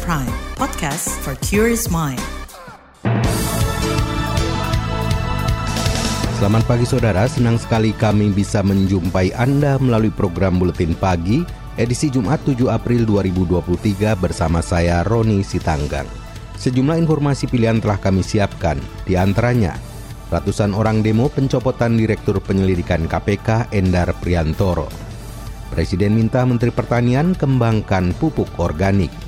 Prime, podcast for curious mind. Selamat pagi saudara, senang sekali kami bisa menjumpai Anda melalui program Buletin Pagi edisi Jumat 7 April 2023 bersama saya Roni Sitanggang. Sejumlah informasi pilihan telah kami siapkan, di antaranya ratusan orang demo pencopotan Direktur Penyelidikan KPK Endar Priantoro. Presiden minta Menteri Pertanian kembangkan pupuk organik.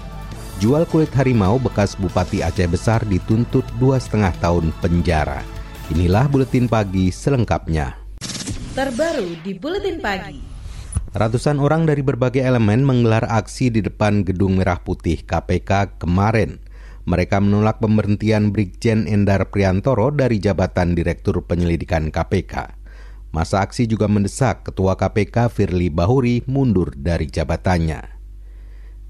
Jual kulit harimau bekas Bupati Aceh Besar dituntut dua setengah tahun penjara. Inilah Buletin Pagi selengkapnya. Terbaru di Buletin Pagi. Ratusan orang dari berbagai elemen menggelar aksi di depan Gedung Merah Putih KPK kemarin. Mereka menolak pemberhentian Brigjen Endar Priantoro dari jabatan Direktur Penyelidikan KPK. Masa aksi juga mendesak Ketua KPK Firly Bahuri mundur dari jabatannya.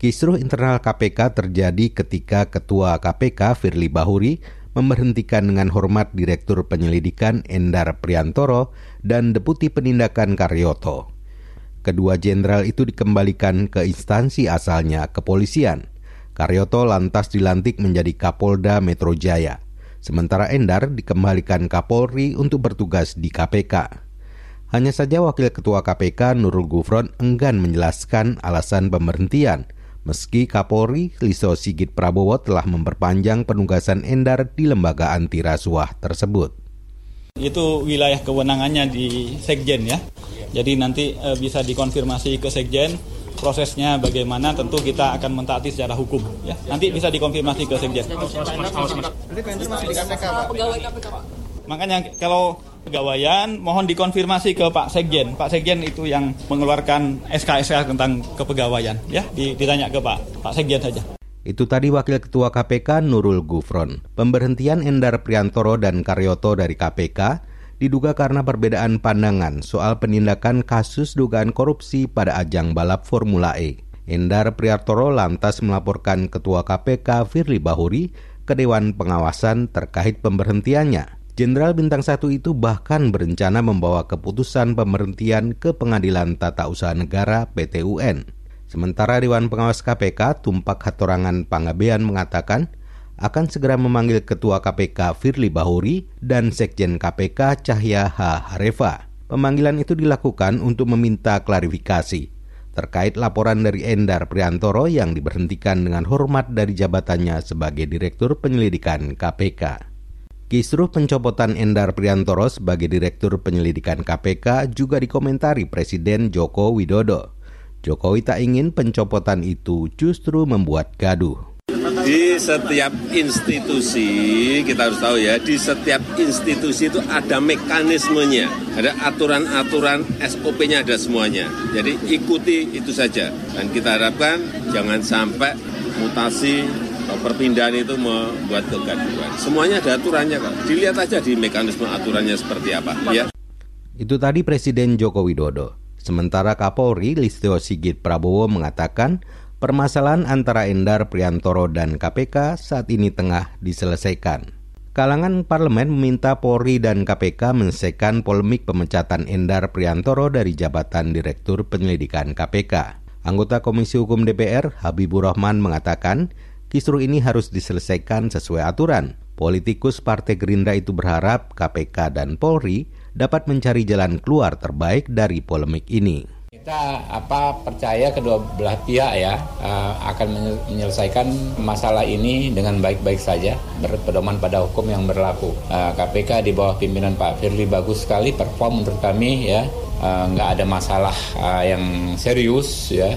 Kisruh internal KPK terjadi ketika Ketua KPK Firly Bahuri memberhentikan dengan hormat Direktur Penyelidikan Endar Priantoro dan Deputi Penindakan Karyoto. Kedua jenderal itu dikembalikan ke instansi asalnya, kepolisian. Karyoto lantas dilantik menjadi Kapolda Metro Jaya, sementara Endar dikembalikan Kapolri untuk bertugas di KPK. Hanya saja Wakil Ketua KPK Nurul Gufron enggan menjelaskan alasan pemberhentian, meski Kapolri Liso Sigit Prabowo telah memperpanjang penugasan Endar di lembaga anti rasuah tersebut. Itu wilayah kewenangannya di Sekjen ya. Jadi nanti e, bisa dikonfirmasi ke Sekjen prosesnya bagaimana tentu kita akan mentaati secara hukum ya. Nanti bisa dikonfirmasi ke Sekjen. Makanya kalau pegawaian mohon dikonfirmasi ke Pak Sekjen. Pak Sekjen itu yang mengeluarkan SK-SK tentang kepegawaian ya. Ditanya ke Pak Pak Sekjen saja. Itu tadi Wakil Ketua KPK Nurul Gufron. Pemberhentian Endar Priantoro dan Karyoto dari KPK diduga karena perbedaan pandangan soal penindakan kasus dugaan korupsi pada ajang balap Formula E. Endar Priantoro lantas melaporkan Ketua KPK Firly Bahuri ke Dewan Pengawasan terkait pemberhentiannya. Jenderal Bintang 1 itu bahkan berencana membawa keputusan pemberhentian ke Pengadilan Tata Usaha Negara PTUN. Sementara Dewan Pengawas KPK Tumpak Hatorangan Pangabean mengatakan akan segera memanggil Ketua KPK Firly Bahuri dan Sekjen KPK Cahya H. Harefa. Pemanggilan itu dilakukan untuk meminta klarifikasi terkait laporan dari Endar Priantoro yang diberhentikan dengan hormat dari jabatannya sebagai Direktur Penyelidikan KPK. Kisruh pencopotan Endar Priantoro sebagai Direktur Penyelidikan KPK juga dikomentari Presiden Joko Widodo. Jokowi tak ingin pencopotan itu justru membuat gaduh. Di setiap institusi, kita harus tahu ya, di setiap institusi itu ada mekanismenya, ada aturan-aturan SOP-nya ada semuanya. Jadi ikuti itu saja. Dan kita harapkan jangan sampai mutasi perpindahan itu membuat kegaduhan. Semuanya ada aturannya kok. Dilihat aja di mekanisme aturannya seperti apa. Ya. Itu tadi Presiden Joko Widodo. Sementara Kapolri Listio Sigit Prabowo mengatakan permasalahan antara Endar Priantoro dan KPK saat ini tengah diselesaikan. Kalangan parlemen meminta Polri dan KPK menyelesaikan polemik pemecatan Endar Priantoro dari jabatan Direktur Penyelidikan KPK. Anggota Komisi Hukum DPR Habibur Rahman mengatakan kisruh ini harus diselesaikan sesuai aturan. Politikus Partai Gerindra itu berharap KPK dan Polri dapat mencari jalan keluar terbaik dari polemik ini. Kita apa percaya kedua belah pihak ya uh, akan menyelesaikan masalah ini dengan baik-baik saja berpedoman pada hukum yang berlaku. Uh, KPK di bawah pimpinan Pak Firly bagus sekali perform menurut kami ya uh, nggak ada masalah uh, yang serius ya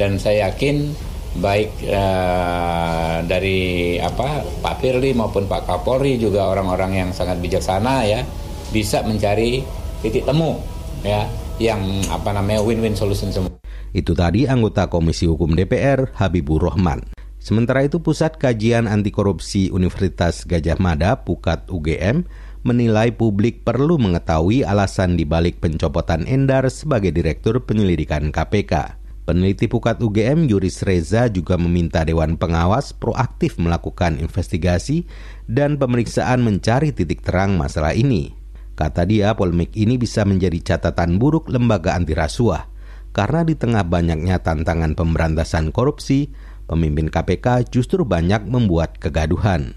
dan saya yakin baik uh, dari apa Pak Firly maupun Pak Kapolri juga orang-orang yang sangat bijaksana ya bisa mencari titik temu ya yang apa namanya win-win solution semua. Itu tadi anggota Komisi Hukum DPR Habibur Rahman. Sementara itu Pusat Kajian Anti Korupsi Universitas Gajah Mada Pukat UGM menilai publik perlu mengetahui alasan dibalik pencopotan Endar sebagai Direktur Penyelidikan KPK. Peneliti Pukat UGM Yuris Reza juga meminta Dewan Pengawas proaktif melakukan investigasi dan pemeriksaan mencari titik terang masalah ini. Kata dia, polemik ini bisa menjadi catatan buruk lembaga anti rasuah karena di tengah banyaknya tantangan pemberantasan korupsi, Pemimpin KPK justru banyak membuat kegaduhan.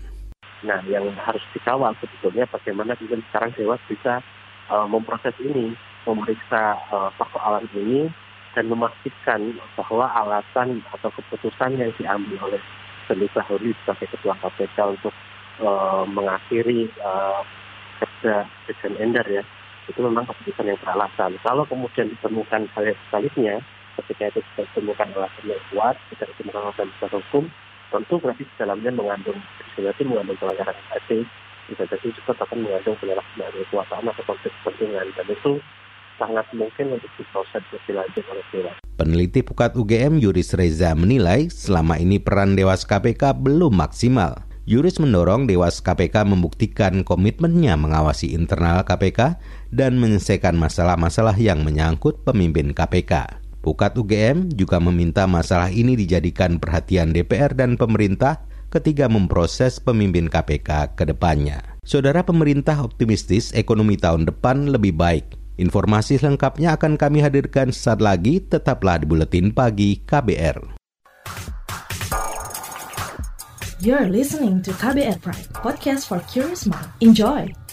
Nah, yang harus dikawal sebetulnya bagaimana kemudian sekarang Dewas bisa uh, memproses ini, memeriksa uh, persoalan ini, dan memastikan bahwa alasan atau keputusan yang diambil oleh Firly Bahuri sebagai Ketua KPK untuk uh, mengakhiri uh, kerja Endar ya, itu memang keputusan yang beralasan. Kalau kemudian ditemukan hal yang sebaliknya, ketika itu ditemukan alasan yang kuat, tidak ditemukan alasan besar hukum, tentu berarti di dalamnya mengandung berarti mengandung pelanggaran etik bisa jadi juga akan mengandung penyalahgunaan kekuasaan atau konflik kepentingan dan itu sangat mungkin untuk diproses lebih lanjut oleh Dewas. Peneliti Pukat UGM Yuris Reza menilai selama ini peran Dewas KPK belum maksimal. Yuris mendorong Dewas KPK membuktikan komitmennya mengawasi internal KPK dan menyelesaikan masalah-masalah yang menyangkut pemimpin KPK. Pukat UGM juga meminta masalah ini dijadikan perhatian DPR dan pemerintah ketika memproses pemimpin KPK ke depannya. Saudara pemerintah optimistis ekonomi tahun depan lebih baik. Informasi lengkapnya akan kami hadirkan saat lagi, tetaplah di Buletin Pagi KBR. You're listening to KBR Pride, podcast for curious mind. Enjoy!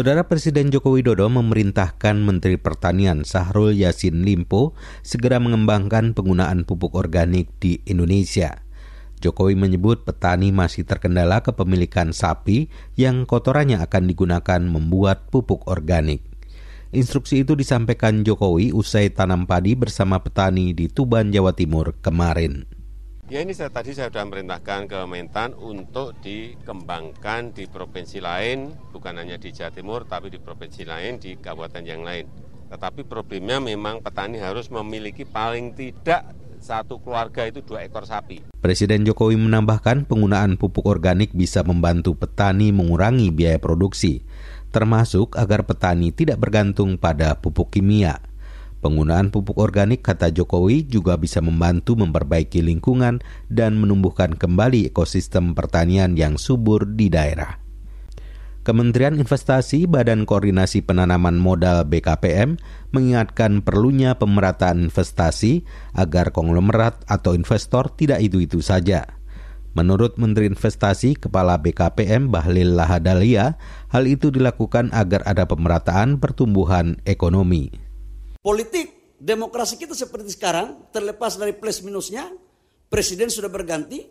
Saudara Presiden Joko Widodo memerintahkan Menteri Pertanian Sahrul Yasin Limpo segera mengembangkan penggunaan pupuk organik di Indonesia. Jokowi menyebut petani masih terkendala kepemilikan sapi yang kotorannya akan digunakan membuat pupuk organik. Instruksi itu disampaikan Jokowi usai tanam padi bersama petani di Tuban, Jawa Timur kemarin. Ya ini saya tadi saya sudah merintahkan ke Mentan untuk dikembangkan di provinsi lain, bukan hanya di Jawa Timur, tapi di provinsi lain, di kabupaten yang lain. Tetapi problemnya memang petani harus memiliki paling tidak satu keluarga itu dua ekor sapi. Presiden Jokowi menambahkan penggunaan pupuk organik bisa membantu petani mengurangi biaya produksi, termasuk agar petani tidak bergantung pada pupuk kimia. Penggunaan pupuk organik, kata Jokowi, juga bisa membantu memperbaiki lingkungan dan menumbuhkan kembali ekosistem pertanian yang subur di daerah. Kementerian Investasi Badan Koordinasi Penanaman Modal BKPM mengingatkan perlunya pemerataan investasi agar konglomerat atau investor tidak itu-itu saja. Menurut Menteri Investasi Kepala BKPM Bahlil Lahadalia, hal itu dilakukan agar ada pemerataan pertumbuhan ekonomi. Politik demokrasi kita seperti sekarang terlepas dari plus minusnya, presiden sudah berganti,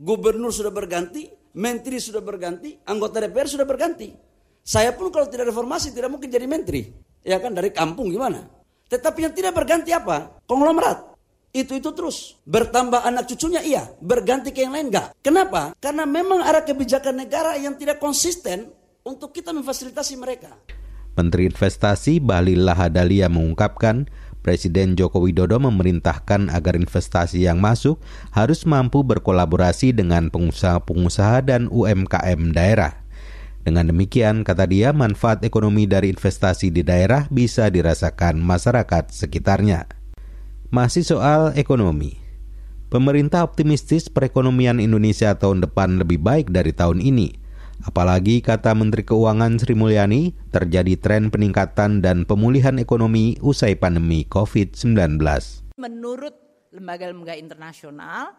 gubernur sudah berganti, menteri sudah berganti, anggota DPR sudah berganti. Saya pun kalau tidak reformasi tidak mungkin jadi menteri. Ya kan dari kampung gimana? Tetapi yang tidak berganti apa? Konglomerat. Itu itu terus. Bertambah anak cucunya iya, berganti ke yang lain enggak. Kenapa? Karena memang ada kebijakan negara yang tidak konsisten untuk kita memfasilitasi mereka. Menteri Investasi Bahlil Lahadalia mengungkapkan Presiden Joko Widodo memerintahkan agar investasi yang masuk harus mampu berkolaborasi dengan pengusaha-pengusaha dan UMKM daerah. Dengan demikian, kata dia, manfaat ekonomi dari investasi di daerah bisa dirasakan masyarakat sekitarnya. Masih soal ekonomi. Pemerintah optimistis perekonomian Indonesia tahun depan lebih baik dari tahun ini – Apalagi kata Menteri Keuangan Sri Mulyani, terjadi tren peningkatan dan pemulihan ekonomi usai pandemi COVID-19. Menurut lembaga-lembaga internasional,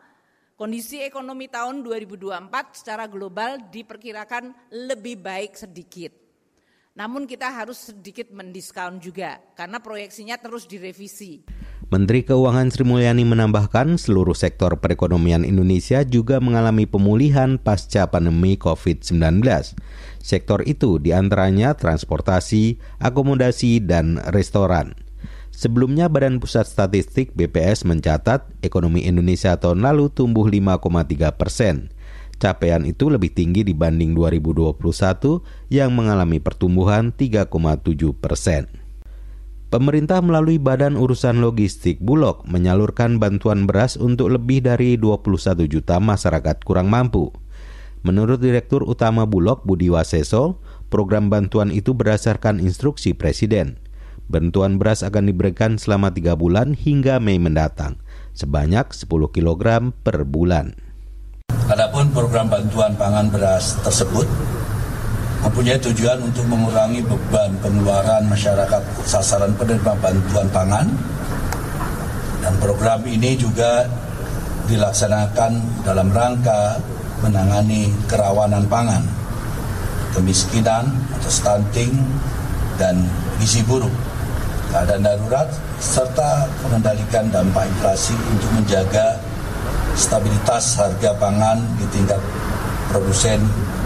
kondisi ekonomi tahun 2024 secara global diperkirakan lebih baik sedikit. Namun kita harus sedikit mendiskon juga karena proyeksinya terus direvisi. Menteri Keuangan Sri Mulyani menambahkan seluruh sektor perekonomian Indonesia juga mengalami pemulihan pasca pandemi COVID-19. Sektor itu di antaranya transportasi, akomodasi, dan restoran. Sebelumnya Badan Pusat Statistik BPS mencatat ekonomi Indonesia tahun lalu tumbuh 5,3 persen. Capaian itu lebih tinggi dibanding 2021 yang mengalami pertumbuhan 3,7 persen. Pemerintah melalui Badan Urusan Logistik Bulog menyalurkan bantuan beras untuk lebih dari 21 juta masyarakat kurang mampu. Menurut Direktur Utama Bulog Budi Waseso, program bantuan itu berdasarkan instruksi Presiden. Bantuan beras akan diberikan selama tiga bulan hingga Mei mendatang, sebanyak 10 kg per bulan. Adapun program bantuan pangan beras tersebut mempunyai tujuan untuk mengurangi beban pengeluaran masyarakat sasaran penerima bantuan pangan. Dan program ini juga dilaksanakan dalam rangka menangani kerawanan pangan, kemiskinan atau stunting, dan gizi buruk keadaan darurat, serta mengendalikan dampak inflasi untuk menjaga stabilitas harga pangan di tingkat produsen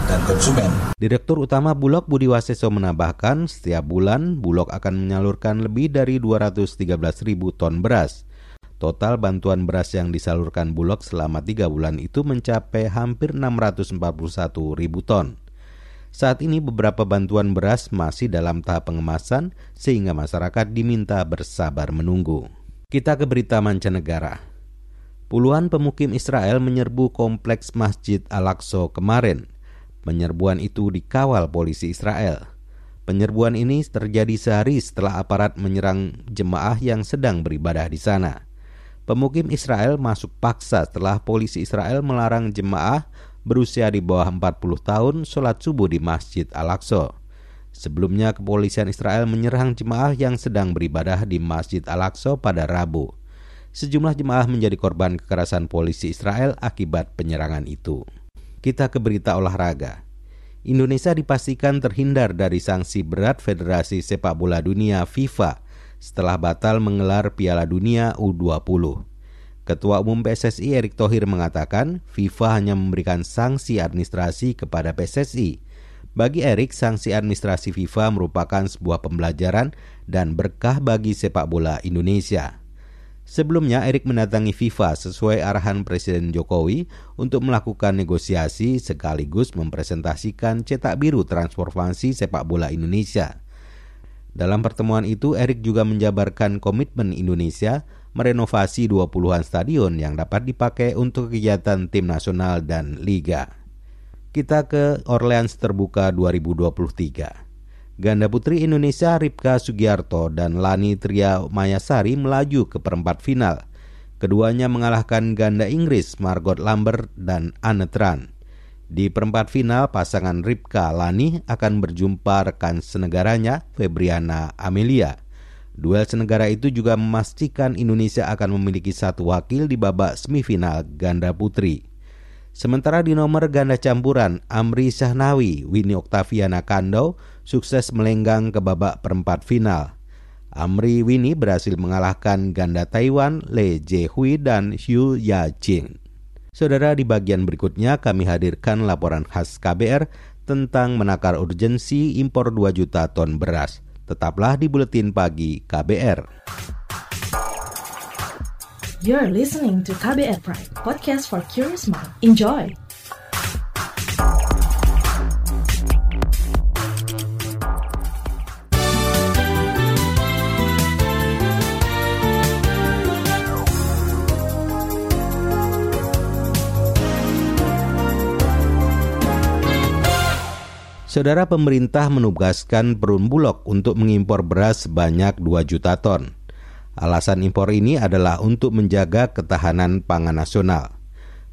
dan konsumen. Direktur Utama Bulog Budi Waseso menambahkan, setiap bulan Bulog akan menyalurkan lebih dari 213 ribu ton beras. Total bantuan beras yang disalurkan Bulog selama tiga bulan itu mencapai hampir 641 ribu ton. Saat ini beberapa bantuan beras masih dalam tahap pengemasan sehingga masyarakat diminta bersabar menunggu. Kita ke berita mancanegara. Puluhan pemukim Israel menyerbu kompleks Masjid Al-Aqsa kemarin. Penyerbuan itu dikawal polisi Israel. Penyerbuan ini terjadi sehari setelah aparat menyerang jemaah yang sedang beribadah di sana. Pemukim Israel masuk paksa setelah polisi Israel melarang jemaah berusia di bawah 40 tahun sholat subuh di Masjid Al-Aqsa. Sebelumnya kepolisian Israel menyerang jemaah yang sedang beribadah di Masjid Al-Aqsa pada Rabu. Sejumlah jemaah menjadi korban kekerasan polisi Israel akibat penyerangan itu. Kita ke berita olahraga. Indonesia dipastikan terhindar dari sanksi berat Federasi Sepak Bola Dunia FIFA setelah batal menggelar Piala Dunia U20. Ketua Umum PSSI Erick Thohir mengatakan FIFA hanya memberikan sanksi administrasi kepada PSSI. Bagi Erick, sanksi administrasi FIFA merupakan sebuah pembelajaran dan berkah bagi sepak bola Indonesia. Sebelumnya, Erick mendatangi FIFA sesuai arahan Presiden Jokowi untuk melakukan negosiasi sekaligus mempresentasikan cetak biru transformasi sepak bola Indonesia. Dalam pertemuan itu, Erick juga menjabarkan komitmen Indonesia merenovasi 20-an stadion yang dapat dipakai untuk kegiatan tim nasional dan liga. Kita ke Orleans terbuka 2023. Ganda putri Indonesia Ripka Sugiarto dan Lani Tria Mayasari melaju ke perempat final. Keduanya mengalahkan ganda Inggris Margot Lambert dan Anne Tran. Di perempat final, pasangan Ripka Lani akan berjumpa rekan senegaranya Febriana Amelia. Duel senegara itu juga memastikan Indonesia akan memiliki satu wakil di babak semifinal ganda putri. Sementara di nomor ganda campuran, Amri Syahnawi, Winnie Oktaviana Kando sukses melenggang ke babak perempat final. Amri Winnie berhasil mengalahkan ganda Taiwan Le Hui dan Xu Yajing. Saudara, di bagian berikutnya kami hadirkan laporan khas KBR tentang menakar urgensi impor 2 juta ton beras. Tetaplah di Buletin Pagi KBR. You're listening to KBR Pride, podcast for curious mind. Enjoy! Saudara pemerintah menugaskan Perun Bulog untuk mengimpor beras sebanyak 2 juta ton. Alasan impor ini adalah untuk menjaga ketahanan pangan nasional.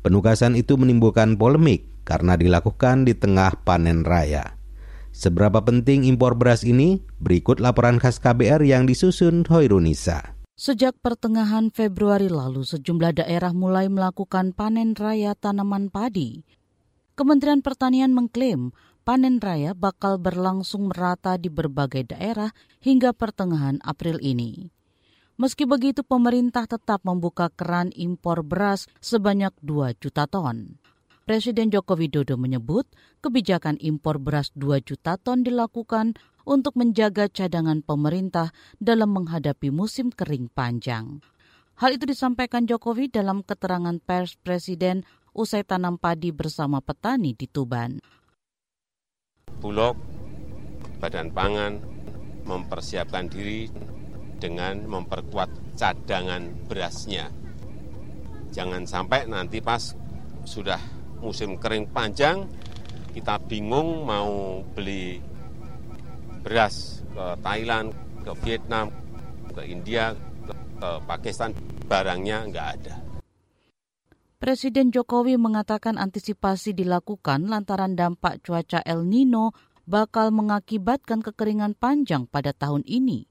Penugasan itu menimbulkan polemik karena dilakukan di tengah panen raya. Seberapa penting impor beras ini? Berikut laporan khas KBR yang disusun Hoirunisa. Sejak pertengahan Februari lalu, sejumlah daerah mulai melakukan panen raya tanaman padi. Kementerian Pertanian mengklaim panen raya bakal berlangsung merata di berbagai daerah hingga pertengahan April ini. Meski begitu, pemerintah tetap membuka keran impor beras sebanyak 2 juta ton. Presiden Joko Widodo menyebut kebijakan impor beras 2 juta ton dilakukan untuk menjaga cadangan pemerintah dalam menghadapi musim kering panjang. Hal itu disampaikan Jokowi dalam keterangan pers Presiden usai tanam padi bersama petani di Tuban. Bulog, Badan Pangan mempersiapkan diri dengan memperkuat cadangan berasnya. Jangan sampai nanti pas sudah musim kering panjang, kita bingung mau beli beras ke Thailand, ke Vietnam, ke India, ke Pakistan, barangnya nggak ada. Presiden Jokowi mengatakan antisipasi dilakukan lantaran dampak cuaca El Nino bakal mengakibatkan kekeringan panjang pada tahun ini.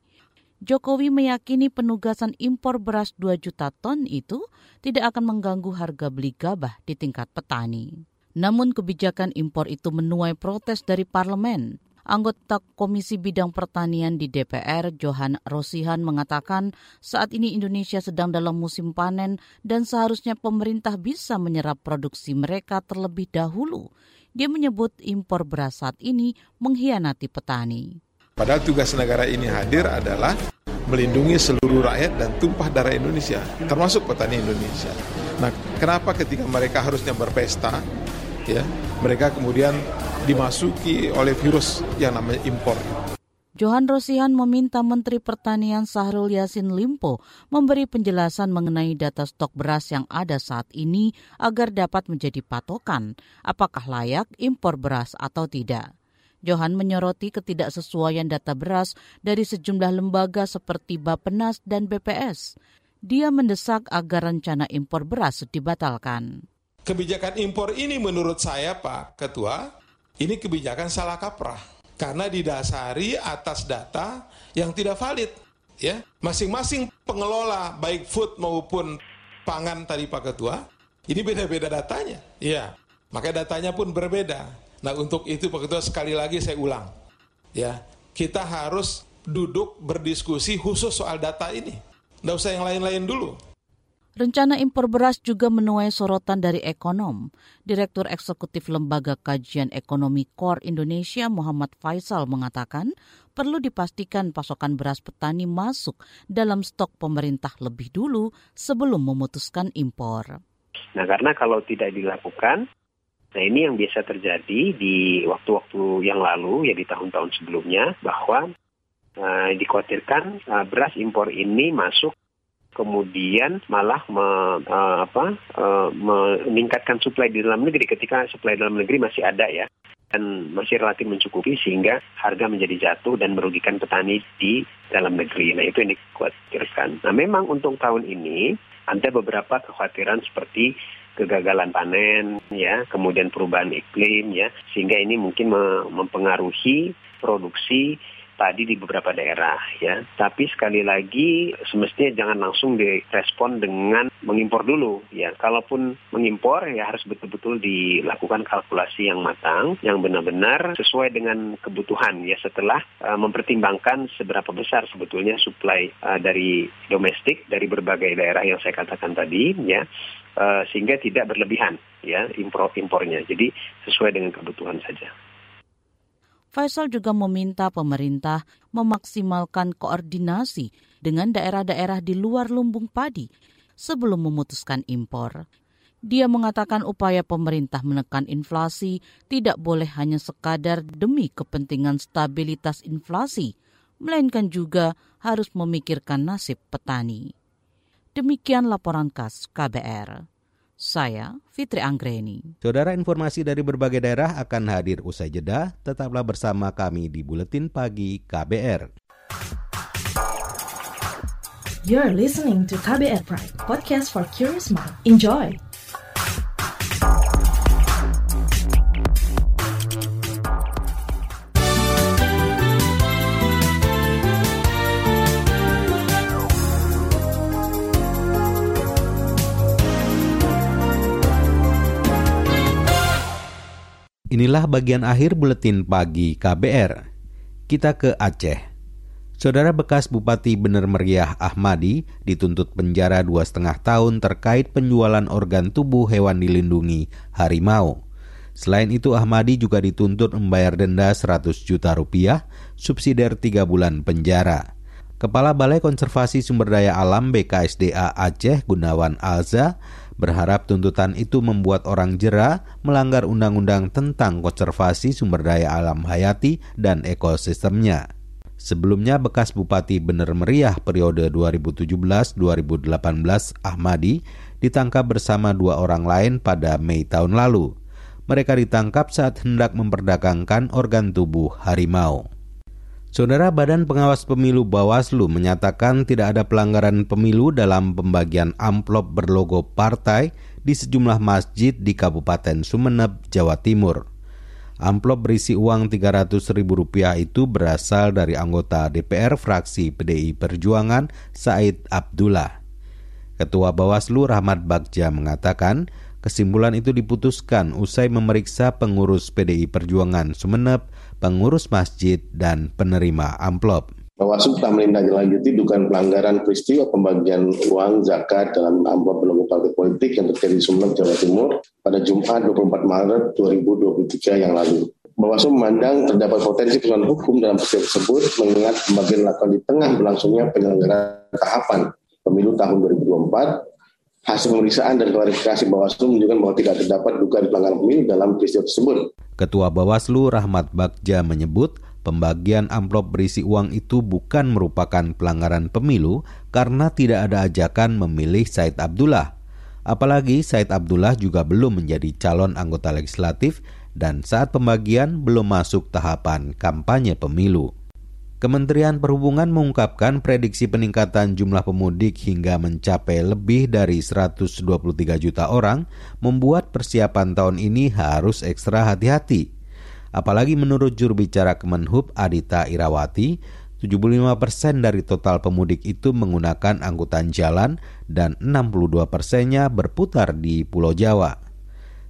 Jokowi meyakini penugasan impor beras 2 juta ton itu tidak akan mengganggu harga beli gabah di tingkat petani. Namun kebijakan impor itu menuai protes dari parlemen. Anggota Komisi Bidang Pertanian di DPR, Johan Rosihan, mengatakan saat ini Indonesia sedang dalam musim panen dan seharusnya pemerintah bisa menyerap produksi mereka terlebih dahulu. Dia menyebut impor beras saat ini mengkhianati petani. Padahal tugas negara ini hadir adalah melindungi seluruh rakyat dan tumpah darah Indonesia, termasuk petani Indonesia. Nah, kenapa ketika mereka harusnya berpesta, ya, mereka kemudian dimasuki oleh virus yang namanya impor. Johan Rosihan meminta Menteri Pertanian Sahrul Yasin Limpo memberi penjelasan mengenai data stok beras yang ada saat ini agar dapat menjadi patokan apakah layak impor beras atau tidak. Johan menyoroti ketidaksesuaian data beras dari sejumlah lembaga seperti Bapenas dan BPS. Dia mendesak agar rencana impor beras dibatalkan. Kebijakan impor ini menurut saya Pak Ketua, ini kebijakan salah kaprah karena didasari atas data yang tidak valid. Ya, masing-masing pengelola baik food maupun pangan tadi Pak Ketua, ini beda-beda datanya. Ya, maka datanya pun berbeda. Nah untuk itu Pak Ketua sekali lagi saya ulang, ya kita harus duduk berdiskusi khusus soal data ini. Nggak usah yang lain-lain dulu. Rencana impor beras juga menuai sorotan dari ekonom. Direktur Eksekutif Lembaga Kajian Ekonomi KOR Indonesia Muhammad Faisal mengatakan perlu dipastikan pasokan beras petani masuk dalam stok pemerintah lebih dulu sebelum memutuskan impor. Nah karena kalau tidak dilakukan, nah ini yang biasa terjadi di waktu-waktu yang lalu ya di tahun-tahun sebelumnya bahwa uh, dikhawatirkan uh, beras impor ini masuk kemudian malah me, uh, apa, uh, meningkatkan suplai di dalam negeri ketika suplai dalam negeri masih ada ya dan masih relatif mencukupi sehingga harga menjadi jatuh dan merugikan petani di dalam negeri. Nah itu yang dikhawatirkan. Nah memang untuk tahun ini ada beberapa kekhawatiran seperti kegagalan panen ya, kemudian perubahan iklim ya, sehingga ini mungkin mempengaruhi produksi tadi di beberapa daerah ya. Tapi sekali lagi semestinya jangan langsung direspon dengan mengimpor dulu ya. Kalaupun mengimpor ya harus betul-betul dilakukan kalkulasi yang matang, yang benar-benar sesuai dengan kebutuhan ya setelah uh, mempertimbangkan seberapa besar sebetulnya suplai uh, dari domestik dari berbagai daerah yang saya katakan tadi ya. Uh, sehingga tidak berlebihan ya impor impornya. Jadi sesuai dengan kebutuhan saja. Faisal juga meminta pemerintah memaksimalkan koordinasi dengan daerah-daerah di luar lumbung padi sebelum memutuskan impor. Dia mengatakan upaya pemerintah menekan inflasi tidak boleh hanya sekadar demi kepentingan stabilitas inflasi, melainkan juga harus memikirkan nasib petani. Demikian laporan khas KBR. Saya Fitri Anggreni. Saudara informasi dari berbagai daerah akan hadir usai jeda. Tetaplah bersama kami di Buletin Pagi KBR. You're listening to KBR Pride, podcast for curious mind. Enjoy! Inilah bagian akhir buletin pagi KBR. Kita ke Aceh. Saudara bekas Bupati Bener Meriah Ahmadi dituntut penjara dua setengah tahun terkait penjualan organ tubuh hewan dilindungi harimau. Selain itu Ahmadi juga dituntut membayar denda 100 juta rupiah, subsidiar 3 bulan penjara. Kepala Balai Konservasi Sumber Daya Alam BKSDA Aceh Gunawan Alza berharap tuntutan itu membuat orang jera melanggar undang-undang tentang konservasi sumber daya alam hayati dan ekosistemnya. Sebelumnya bekas Bupati Bener Meriah periode 2017-2018 Ahmadi ditangkap bersama dua orang lain pada Mei tahun lalu. Mereka ditangkap saat hendak memperdagangkan organ tubuh harimau. Saudara Badan Pengawas Pemilu Bawaslu menyatakan tidak ada pelanggaran pemilu dalam pembagian amplop berlogo partai di sejumlah masjid di Kabupaten Sumeneb, Jawa Timur. Amplop berisi uang Rp300.000 itu berasal dari anggota DPR fraksi PDI Perjuangan Said Abdullah. Ketua Bawaslu Rahmat Bagja mengatakan, kesimpulan itu diputuskan usai memeriksa pengurus PDI Perjuangan Sumeneb pengurus masjid, dan penerima amplop. Bawaslu telah menindaklanjuti dugaan pelanggaran peristiwa pembagian uang zakat dalam amplop berlogo partai politik yang terjadi di Sumeneb, Jawa Timur pada Jumat 24 Maret 2023 yang lalu. Bawaslu memandang terdapat potensi persoalan hukum dalam peristiwa tersebut mengingat pembagian dilakukan di tengah berlangsungnya penyelenggaraan tahapan pemilu tahun 2024 hasil pemeriksaan dan klarifikasi Bawaslu menunjukkan bahwa tidak terdapat dugaan pelanggaran pemilu dalam peristiwa tersebut. Ketua Bawaslu Rahmat Bagja menyebut pembagian amplop berisi uang itu bukan merupakan pelanggaran pemilu karena tidak ada ajakan memilih Said Abdullah. Apalagi Said Abdullah juga belum menjadi calon anggota legislatif dan saat pembagian belum masuk tahapan kampanye pemilu. Kementerian Perhubungan mengungkapkan prediksi peningkatan jumlah pemudik hingga mencapai lebih dari 123 juta orang membuat persiapan tahun ini harus ekstra hati-hati. Apalagi menurut juru bicara Kemenhub Adita Irawati, 75 persen dari total pemudik itu menggunakan angkutan jalan dan 62 persennya berputar di Pulau Jawa.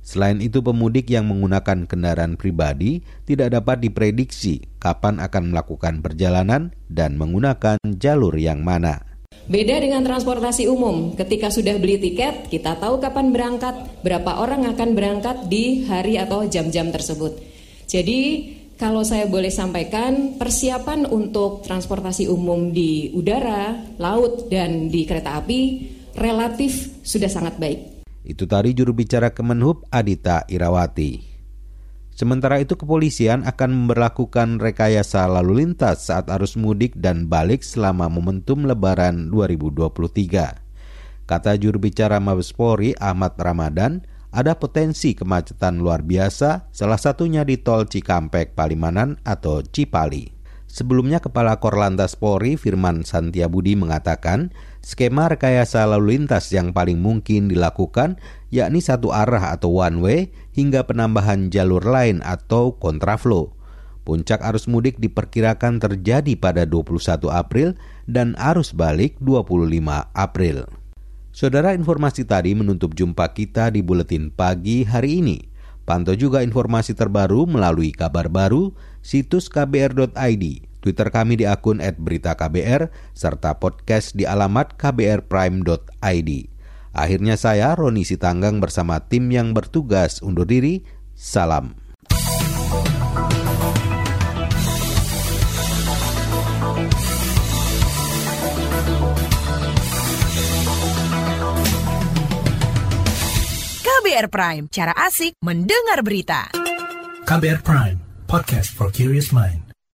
Selain itu, pemudik yang menggunakan kendaraan pribadi tidak dapat diprediksi kapan akan melakukan perjalanan dan menggunakan jalur yang mana. Beda dengan transportasi umum, ketika sudah beli tiket, kita tahu kapan berangkat, berapa orang akan berangkat di hari atau jam-jam tersebut. Jadi, kalau saya boleh sampaikan, persiapan untuk transportasi umum di udara, laut, dan di kereta api relatif sudah sangat baik. Itu tadi juru bicara Kemenhub Adita Irawati. Sementara itu kepolisian akan memperlakukan rekayasa lalu lintas saat arus mudik dan balik selama momentum lebaran 2023. Kata juru bicara Mabes Polri Ahmad Ramadan, ada potensi kemacetan luar biasa, salah satunya di tol Cikampek Palimanan atau Cipali. Sebelumnya Kepala Korlantas Polri Firman Santiabudi mengatakan skema rekayasa lalu lintas yang paling mungkin dilakukan yakni satu arah atau one way hingga penambahan jalur lain atau kontraflow. Puncak arus mudik diperkirakan terjadi pada 21 April dan arus balik 25 April. Saudara informasi tadi menutup jumpa kita di Buletin Pagi hari ini. Pantau juga informasi terbaru melalui kabar baru, situs kbr.id, Twitter kami di akun @beritaKBR, serta podcast di alamat kbrprime.id. Akhirnya saya, Roni Sitanggang bersama tim yang bertugas undur diri, salam. KBR Prime, cara asik mendengar berita. KBR Prime, podcast for curious mind.